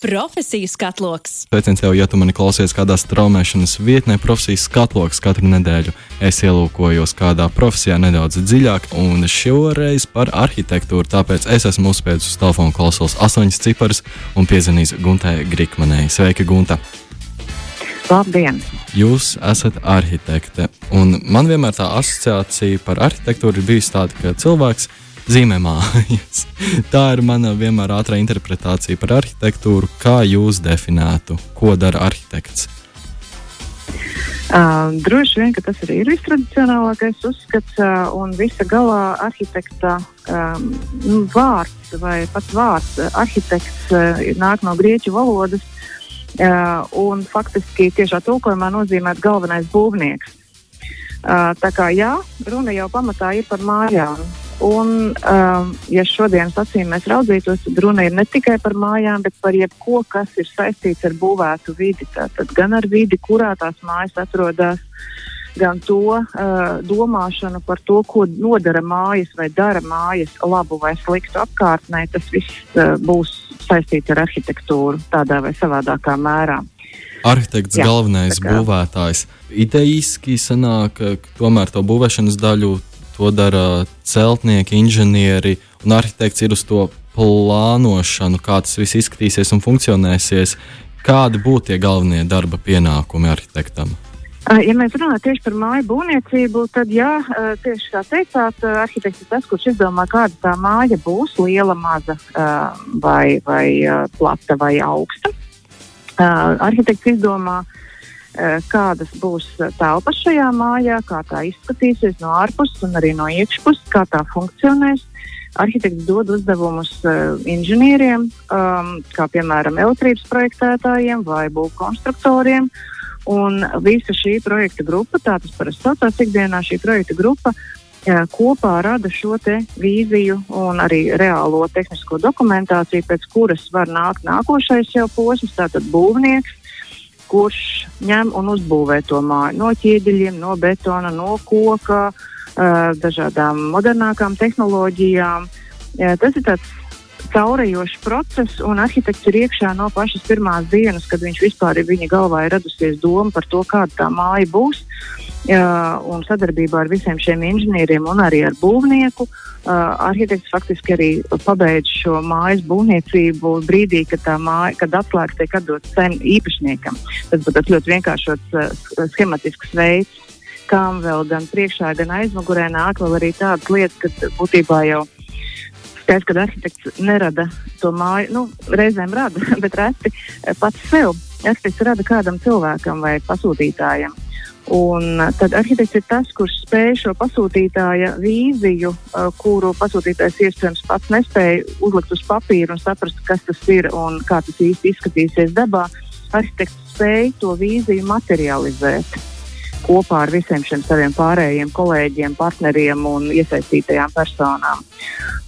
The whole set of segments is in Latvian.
Profesiju skatloks. Sveiciens jau, ja tu mani klausies kādā straumēšanas vietnē, profesijas skatloks katru nedēļu. Es ielūkojos kādā profesijā nedaudz dziļāk, un šoreiz par arhitektūru. Tāpēc es esmu uzspēcis uz telefona klausulas astoņas ciparus un piezvanījis Guntai Grikmanai. Sveika, Gunta! Labdien! Jūs esat arhitekte, un man vienmēr tā asociācija par arhitektūru ir bijusi tāda, ka cilvēks ir zīmē mājas. Tā ir mana vienmēr ātrā interpretācija par arhitektūru. Kā jūs definētu, ko dara arhitekts? Uh, droši vien, tas arī ir vistradicionālākais uzskats, uh, un visa galā arhitekta um, vārds vai pats vārds arhitekts uh, nāk no grieķu valodas, uh, un faktiski tiešā tulkojumā nozīmē galvenais būvnieks. Uh, tā kā jā, runa jau pamatā ir par mājām. Un, um, ja šodienas acīm mēs raudzītos, tad runa ir ne tikai par mājām, bet par jebko, kas ir saistīts ar būvētu vidi. Tātad gan ar vidi, kurā tās mājas atrodas, gan to uh, domāšanu par to, ko nodara mājas vai dara mājas labu vai sliktu apkārtnē. Tas viss uh, būs saistīts ar arhitektūru tādā vai savādākā mērā. Arhitekts, Jā, galvenais būvētājs. Idejiski sanāk, ka tomēr to būvēšanas daļu To dara celtnieki, inženieri, un arhitekts ir uz to plānošanu, kā tas viss izskatīsies un funkcionēsies. Kādi būtu tie galvenie darba pienākumi arhitektam? Ja mēs runājam tieši par māju būvniecību, tad, jā, tieši kā teicāt, arhitekts ir tas, kurš izdomā, kāda tā māja būs - liela, maza, vai, vai plata vai augsta. Arhitekts izdomā, Eh, kādas būs telpas šajā mājā, kā tā izskatīsies no ārpuses un arī no iekšpuses, kā tā funkcionēs. Arhitekts dod uzdevumus uh, inženieriem, um, kā piemēram elektrības projektētājiem vai būvkonstruktoriem. Un visa šī projekta grupa, tā tas parasti saucās ikdienā, šī projekta grupa uh, kopā rada šo vīziju un arī reālo tehnisko dokumentāciju, pēc kuras var nākt nākošais jau posms, tātad būvnieks kurš ņem un uzbūvē to māju no ķieģeļiem, no betona, no koka, dažādām modernākām tehnoloģijām. Tas ir tāds caurējošs process, un arhitekts ir iekšā no pašas pirmās dienas, kad viņš vispār ir viņa galvā ir radusies doma par to, kāda tā māja būs. Uh, un sadarbībā ar visiem šiem inženieriem un arī ar būvnieku. Arhitekts faktiski arī pabeidz šo mājas būvniecību brīdī, kad tā māja, kad atklāts tiek atdots sen īpašniekam. Tas būtu ļoti vienkāršots schematisks veids, kam vēl gan priekšā, gan aizmugurē nāk vēl arī tādas lietas, kas būtībā jau skaidrs, ka arhitekts nerada to māju, nu, reizēm rada, bet reti pats sev. Arhitekts rada kādam cilvēkam vai pasūtītājam. Un tad arhitekts ir tas, kurš spēj šo pasūtītāja vīziju, uh, kuru pasūtītājs iespējams pats nespēja uzlikt uz papīra un saprast, kas tas ir un kā tas īsti izskatīsies dabā. Arhitekts spēj to vīziju materializēt kopā ar visiem šiem saviem pārējiem kolēģiem, partneriem un iesaistītajām personām.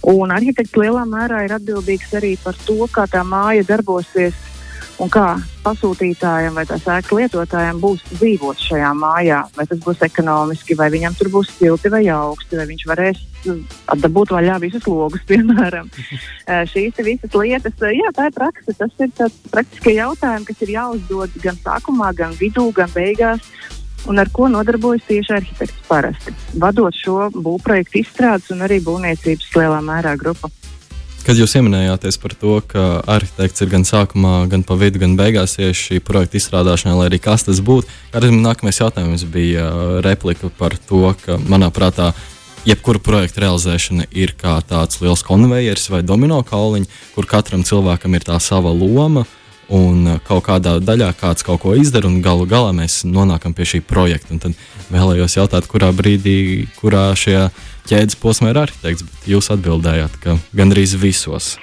Un arhitekts lielā mērā ir atbildīgs arī par to, kā tā māja darbosies un kā pasūtītājiem vai tās ēkas lietotājiem būs dzīvot šajā mājā. Vai tas būs ekonomiski, vai viņam tur būs silti vai augsti, vai viņš varēs dabūt vaļā visus logus, piemēram. Šīs visas lietas, jā, tā ir praksa. Tas ir tāds praktiskie jautājumi, kas ir jāuzdod gan sākumā, gan vidū, gan beigās. Un ar ko nodarbojas tieši arhitekts parasti, vadot šo būvprojektu izstrādes un arī būvniecības lielā mērā grupu. Kad jūs pieminējāties par to, ka arhitekts ir gan sākumā, gan pa vidu, gan beigās tieši projekta izstrādāšanā, lai arī kas tas būtu, arī nākamais jautājums bija uh, replika par to, ka manā prātā jebkura projekta realizēšana ir kā tāds liels konvejers vai domino kauliņš, kur katram cilvēkam ir tā sava loma. Un uh, kaut kādā daļā kāds kaut ko izdara, un galu galā mēs nonākam pie šī projekta. Un tad vēlējos jautāt, kurā brīdī, kurā šajā ķēdes posmā ir arhitekts, bet jūs atbildējāt, ka gandrīz visos.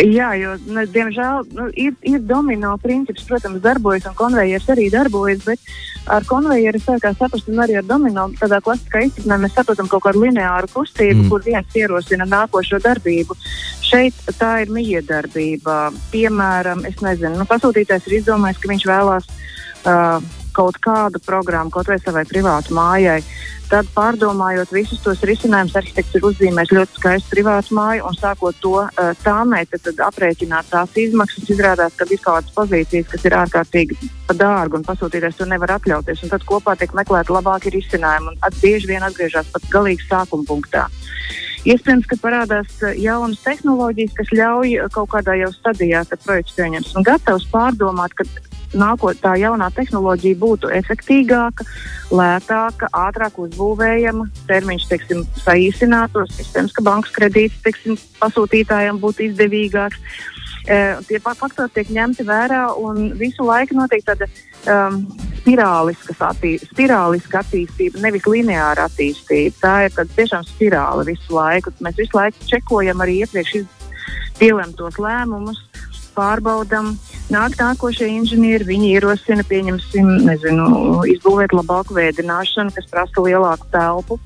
Jā, jo, ne, diemžēl, nu, ir, ir domino princips, protams, darbojas, un konvejers arī darbojas, bet ar konvejeru sākās saprast, un arī ar domino tādā klasiskā izpratnē mēs saprotam kaut kādu lineāru kustību, mm. kur viens ierosina nākošo darbību. Šeit tā ir miedarbība. Piemēram, es nezinu, nu, pasūtītājs ir izdomājis, ka viņš vēlās uh, kaut kādu programmu, kaut vai savai privātu mājai. Tad, pārdomājot visus tos risinājumus, arhitekts ir uzzīmējis ļoti skaistu privātu māju un sākot to uh, tāmēt, tad, tad aprēķināt tās izmaksas. Izrādās, ka ir kaut kādas pozīcijas, kas ir ārkārtīgi dārgu un pasūtītājs to nevar atļauties. Un tad kopā tiek meklēti labāki risinājumi un bieži vien atgriežas pat galīgi sākuma punktā. Iespējams, ka parādās jaunas tehnoloģijas, kas ļauj kaut kādā jau stadijā projekts pieņems un gatavs pārdomāt, ka nākot, tā jaunā tehnoloģija būtu efektīgāka, lētāka, ātrāk uzbūvējama, termiņš teiksim, saīsinātos, iespējams, ka bankas kredīts teiksim, pasūtītājiem būtu izdevīgāks. Uh, tie faktori tiek ņemti vērā un visu laiku notiek tāda um, spirāliska, attī, spirāliska attīstība, nevis lineāra attīstība. Tā ir tiešām spirāli visu laiku. Mēs visu laiku čekojam arī iepriekš pielemtos lēmumus, pārbaudam. Nāk nākošie inženieri, viņi ierosina, pieņemsim, nezinu, izbūvēt labāku vēdināšanu, kas prasa lielāku telpu,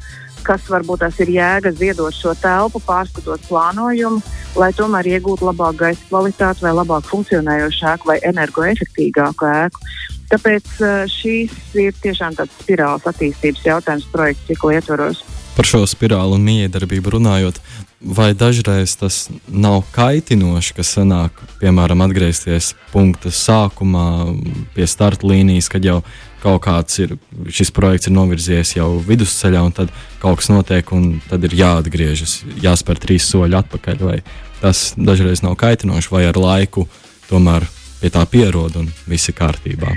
kas varbūt tās ir jēga ziedot šo telpu, pārskatot plānojumu, lai tomēr iegūtu labāku gaisa kvalitāti vai labāk funkcionējošu ēku vai energoefektīgāku ēku. Tāpēc eh, šīs ir tiešām tāds spirāls attīstības jautājums projekta cikla ietvaros. Par šo spirāli un miedarbību runājot, vai dažreiz tas nav kaitinoši, ka sanāk, piemēram, atgriezties punkta sākumā pie starta līnijas, kad jau kaut kāds ir, šis projekts ir novirzies jau vidusceļā, un tad kaut kas notiek, un tad ir jāatgriežas, jāspēr trīs soļi atpakaļ. Vai tas dažreiz nav kaitinoši, vai ar laiku tomēr pie tā pierod un viss ir kārtībā?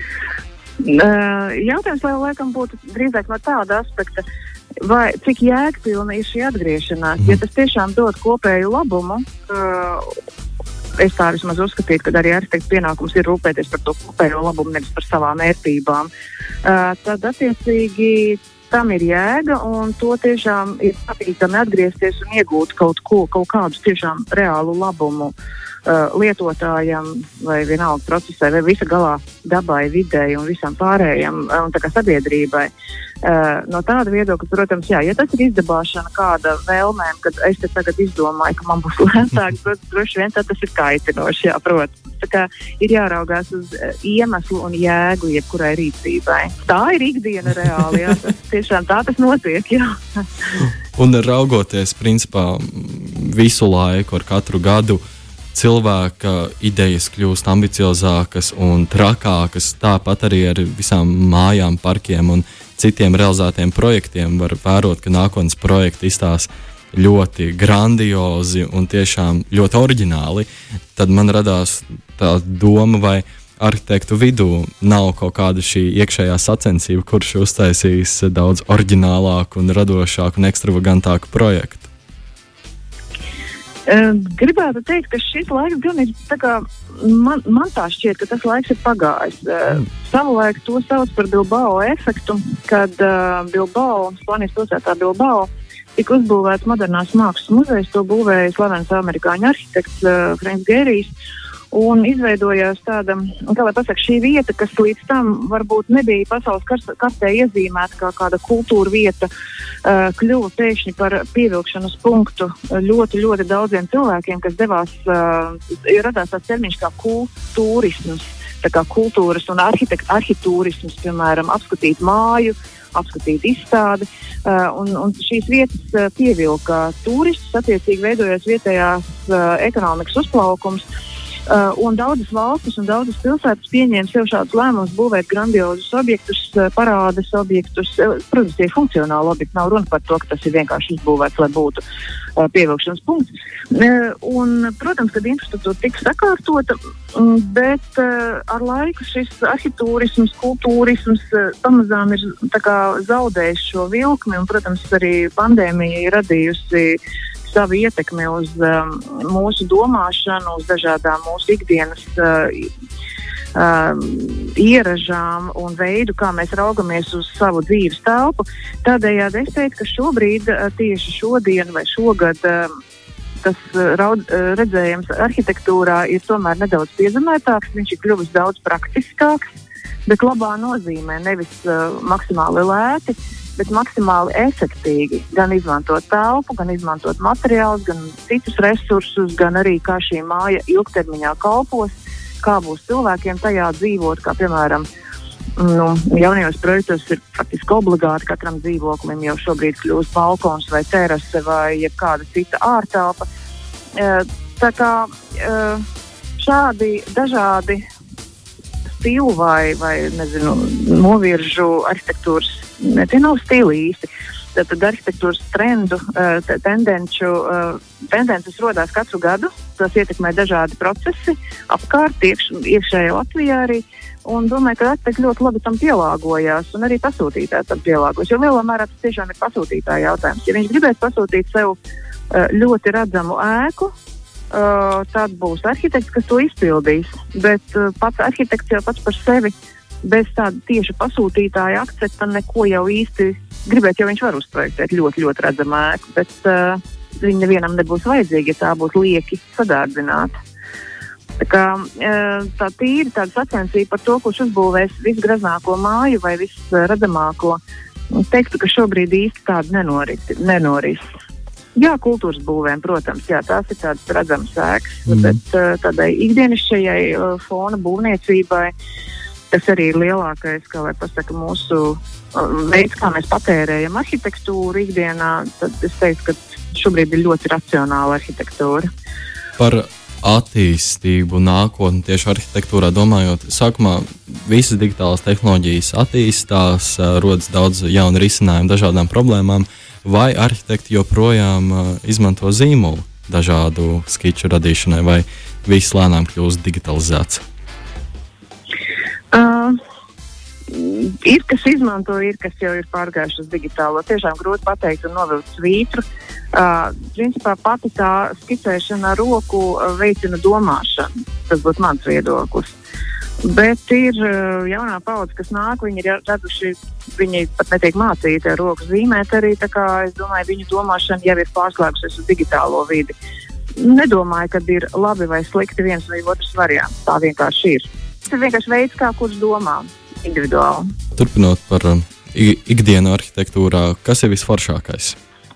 Jautājums, lai laikam būtu drīzāk no tāda aspekta, vai cik jēgpilna ir šī atgriešanās. Mm. Ja tas tiešām dod kopēju labumu, es tā vismaz uzskatītu, ka arī arhitekta pienākums ir rūpēties par to kopējo labumu, nevis par savām vērtībām. Uh, tad, attiecīgi, tam ir jēga, un to tiešām ir patīkami atgriezties un iegūt kaut ko, kaut kādu tiešām reālu labumu. Uh, uh, lietotājam, vai vienalga procesai, vai visa galā dabai, videi un visam pārējiem, uh, un tā kā sabiedrībai. Uh, no tāda viedokļa, protams, jā, ja tas ir izdabāšana kāda vēlmēm, kad es te tagad izdomāju, ka man būs lētāk, tad droši vien tas ir kaitinoši, jā, protams. Tā kā ir jāraugās uz iemeslu un jēgu jebkurai rīcībai. Tā ir ikdiena reāli, jā, tas tiešām tā tas notiek, jā. un raugoties, principā, visu laiku ar katru gadu, cilvēka idejas kļūst ambiciozākas un trakākas. Tāpat arī ar visām mājām, parkiem un citiem realizētiem projektiem var vērot, ka nākotnes projekti izstāsta ļoti grandiozi un tiešām ļoti oriģināli. Tad man radās tā doma, vai arhitektu vidū nav kaut kāda šī iekšējā sacensība, kurš uztaisīs daudz oriģinālāku, un radošāku un ekstravagantāku projektu. Gribētu teikt, ka šis laiks gan ir tā kā man, man tā šķiet, ka tas laiks ir pagājis. Mm. Savulaik to sauc par Bilbao efektu, kad uh, Bilbao, Spānijas pilsētā Bilbao, tika uzbūvēts modernās mākslas muzejs. To būvēja slavens amerikāņu arhitekts uh, Franks Gērijs. Un izveidojās tāda, kā lai pasaka, šī vieta, kas līdz tam varbūt nebija pasaules kartē iezīmēta kā kāda kultūra vieta, uh, kļuva pēkšņi par pievilkšanas punktu ļoti, ļoti daudziem cilvēkiem, kas devās, uh, radās tāds termiņš kā kultūrisms, tā kā kultūras un arhitektūrisms, piemēram, apskatīt māju, apskatīt izstādi. Uh, un, un šīs vietas uh, pievilka turistus, attiecīgi veidojās vietējās uh, ekonomikas uzplaukums. Uh, un daudzas valstis un daudzas pilsētas pieņēma sev šādus lēmumus, būvēt grandiozus objektus, uh, parādes objektus. Uh, protams, tie ir funkcionāli objekti. Nav runa par to, ka tas ir vienkārši izbūvēts, lai būtu uh, pievilkšanas punkts. Uh, un, protams, kad infrastruktūra tiks sakārtota, um, bet uh, ar laiku šis arhitektūrisms, kultūrisms uh, pamazām ir kā, zaudējis šo vilkli. Protams, arī pandēmija ir radījusi savu ietekmi uz um, mūsu domāšanu, uz dažādām mūsu ikdienas uh, um, ieražām un veidu, kā mēs raugamies uz savu dzīves telpu. Tādējādi es teiktu, ka šobrīd, uh, tieši šodien vai šogad, um, tas uh, raud, uh, redzējums arhitektūrā ir tomēr nedaudz piezemētāks, viņš ir kļuvis daudz praktiskāks, bet labā nozīmē, nevis uh, maksimāli lēti. Uh, bet maksimāli efektīgi gan izmantot telpu, gan izmantot materiālus, gan citus resursus, gan arī kā šī māja ilgtermiņā kalpos, kā būs cilvēkiem tajā dzīvot, kā piemēram nu, jaunajos projektos ir faktiski obligāti katram dzīvoklim jau šobrīd kļūst balkons vai terase vai kāda cita ārtelpa. Uh, tā kā uh, šādi dažādi stili vai, vai nezinu, noviržu arhitektūras, ne, tie nav stili īsti. Tad arhitektūras trendu, tendenču, tendences radās katru gadu. Tas ietekmē dažādi procesi apkārt, iekš, iekšējā Latvijā arī. Un domāju, ka arhitekti ļoti labi tam pielāgojās, un arī pasūtītāji tam pielāgojas. Jo lielā mērā tas tiešām ir pasūtītāja jautājums. Ja viņš gribēs pasūtīt sev ļoti redzamu ēku, uh, tad būs arhitekts, kas to izpildīs. Bet uh, pats arhitekts jau pats par sevi bez tāda tieša pasūtītāja akcepta neko jau īsti gribēt, jo viņš var uzprojektēt ļoti, ļoti redzamu ēku. Bet uh, viņa nevienam nebūs vajadzīga, ja tā būs lieki sadārdzināta. Tā, kā, tā tīri tāda sacensība par to, kurš uzbūvēs visgraznāko māju vai visredzamāko. Teiktu, ka šobrīd īsti tāda nenorit, nenoris. Jā, kultūras būvēm, protams, jā, tās ir tādas redzamas sēklas, mm. bet uh, tādai ikdienišķajai uh, fona būvniecībai tas arī ir lielākais, kā lai pasaka, mūsu uh, veids, kā mēs patērējam arhitektūru ikdienā. Tad es teiktu, ka šobrīd ir ļoti racionāla arhitektūra. Par attīstību nākotnē, tieši arhitektūrā domājot, sākumā visas digitālās tehnoloģijas attīstās, rodas daudz jaunu risinājumu dažādām problēmām. Vai arhitekti joprojām izmanto zīmolu dažādu skiču radīšanai, vai viss lēnām kļūst digitalizēts? Uh, ir kas izmanto, ir kas jau ir pārgājuši uz digitālo. Tiešām grūti pateikt un novilkt svītru. Uh, principā pati tā skicēšana ar roku veicina domāšanu. Tas būtu mans viedoklis. Bet ir uh, jaunā paudze, kas nāk, viņi ir raduši, viņi pat netiek mācīti ar roku zīmēt arī. Es domāju, viņu domāšana jau ir pārslēgusies uz digitālo vidi. Nedomāju, ka ir labi vai slikti viens vai otrs variants. Tā vienkārši ir. Tas ir vienkārši veids, kā kurš domā individuāli. Turpinot par um, ikdienu arhitektūrā, kas ir visforšākais?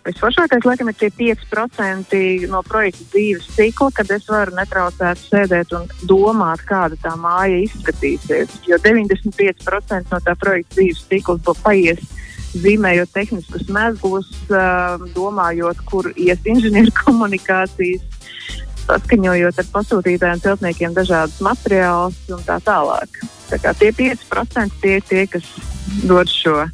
Visforšākais, laikam, ir tie 5% no projekta dzīves cikla, kad es varu netraucēt sēdēt un domāt, kāda tā māja izskatīsies. Jo 95% no tā projekta dzīves cikla paies zīmējot tehniskus mezglus, domājot, kur ies inženieru komunikācijas, saskaņojot ar pasūtītājiem, celtniekiem dažādus materiālus un tā tālāk. Tā kā tie 5% tie ir tie, kas dod šo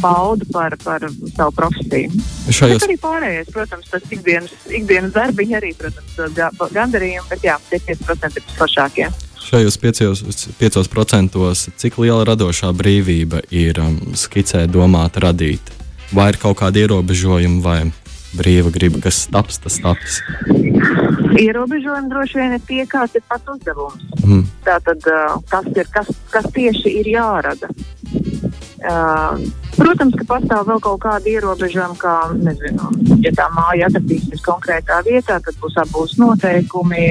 baudu par, par savu profesiju. Šajos... Bet arī pārējais, protams, tas ikdienas, ikdienas darbiņi arī, protams, gandarījumi, bet jā, tie 5% ir pašākie. Šajos 5%, 5 cik liela radošā brīvība ir um, skicē, domāt, radīt? Vai ir kaut kādi ierobežojumi vai brīva griba, kas taps, tas taps? Ierobežojumi droši vien ir tie, kāds ir pats uzdevums. Mm. Tātad, kas, ir, kas, kas tieši ir jārada? Uh, protams, ka pastāv vēl kaut kādi ierobežojumi, kā, nezinu, ja tā māja atradīsies konkrētā vietā, tad būs abūs noteikumi.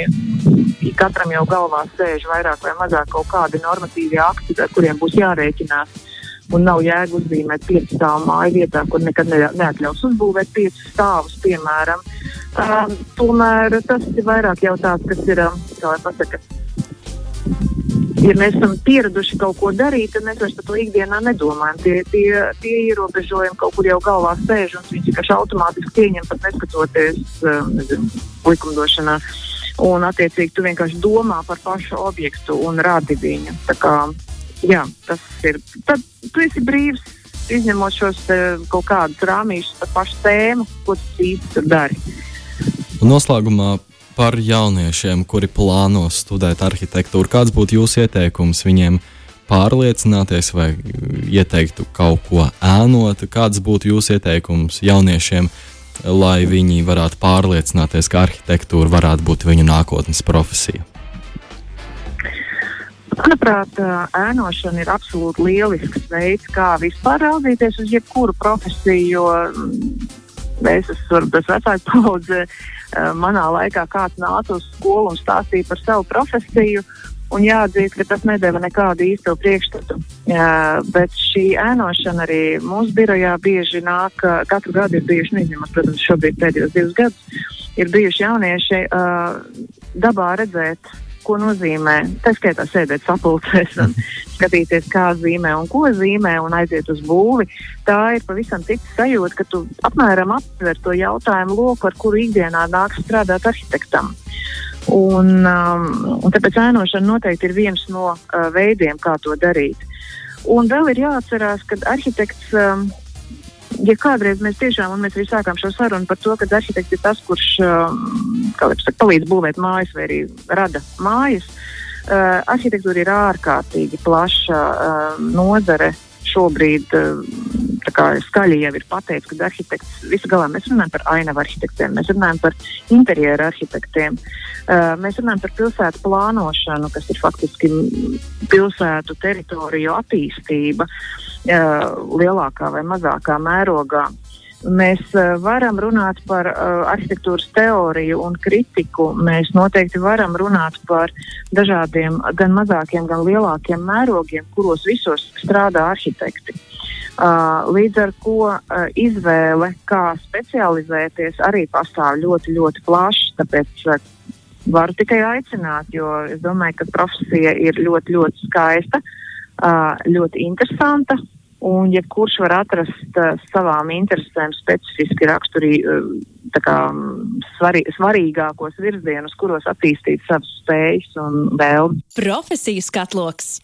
Katram jau galvā sēž vairāk vai mazāk kaut kādi normatīvi akti, ar kuriem būs jārēķinās. Un nav jēga uzzīmēt piecu stāvu māju vietā, kur nekad ne, neatļaus uzbūvēt piecus stāvus, piemēram. Um, tomēr tas ir vairāk jau tāds, kas ir, kā lai pasaka, ja mēs esam pieraduši kaut ko darīt, tad mēs vairs par to ikdienā nedomājam. Tie, tie, tie ierobežojumi kaut kur jau galvā sēž un viņi vienkārši automātiski pieņem pat neskatoties um, likumdošanā. Un, attiecīgi, tu vienkārši domā par pašu objektu un rādi viņu. Jā, tas ir. Tad tu esi brīvs, izņemot šos kaut kādus rāmīšus par pašu tēmu, ko tu īsti dari. Un noslēgumā par jauniešiem, kuri plāno studēt arhitektūru. Kāds būtu jūsu ieteikums viņiem pārliecināties vai ieteiktu kaut ko ēnot? Kāds būtu jūsu ieteikums jauniešiem, lai viņi varētu pārliecināties, ka arhitektūra varētu būt viņu nākotnes profesija? Manuprāt, ēnošana ir absolūti lielisks veids, kā vispār raudzīties uz jebkuru profesiju. Mm, es esmu tas vecāks paudze, Eh, manā laikā kāds nāca uz skolu un stāstīja par savu profesiju. Un jāatzīst, ka tas nedēva nekādu īsto priekšstatu. Jā, bet šī ēnošana arī mūsu birojā bieži nāk, katru gadu ir bijuši, neizņemot, protams, šobrīd pēdējos divus gadus, ir bijuši jaunieši uh, dabā redzēt ko nozīmē, tā skaitā sēdēt sapulcēs un skatīties, kā zīmē un ko zīmē un aiziet uz būvi. Tā ir pavisam cita sajūta, ka tu apmēram aptver to jautājumu loku, ar kuru ikdienā nāks strādāt arhitektam. Un, um, un tāpēc ēnošana noteikti ir viens no uh, veidiem, kā to darīt. Un vēl ir jāatcerās, ka arhitekts. Um, ja kādreiz mēs tiešām, un mēs arī sākām šo sarunu par to, ka arhitekts ir tas, kurš um, saka, palīdz būvēt mājas vai arī rada mājas, uh, arhitektūra ir ārkārtīgi plaša uh, nozare. Šobrīd uh, skaļi jau ir pateikts, ka arhitekts visu galā mēs runājam par ainavu arhitektiem, mēs runājam par interjeru arhitektiem, uh, mēs runājam par pilsētu plānošanu, kas ir faktiski pilsētu teritoriju attīstība. Uh, lielākā vai mazākā mērogā. Mēs uh, varam runāt par uh, arhitektūras teoriju un kritiku. Mēs noteikti varam runāt par dažādiem, gan mazākiem, gan lielākiem mērogiem, kuros visos strādā arhitekti. Uh, līdz ar to uh, izvēle, kā specializēties, arī pastāv ļoti, ļoti plaši. Tāpēc uh, varu tikai aicināt, jo es domāju, ka profesija ir ļoti, ļoti skaista, ļoti interesanta Un, ja kurš var atrast uh, savām interesēm specifiski raksturīgi, uh, kā, svarī, svarīgākos virzienus, kuros attīstīt savas spējas un vēlmes. Profesiju skatloks!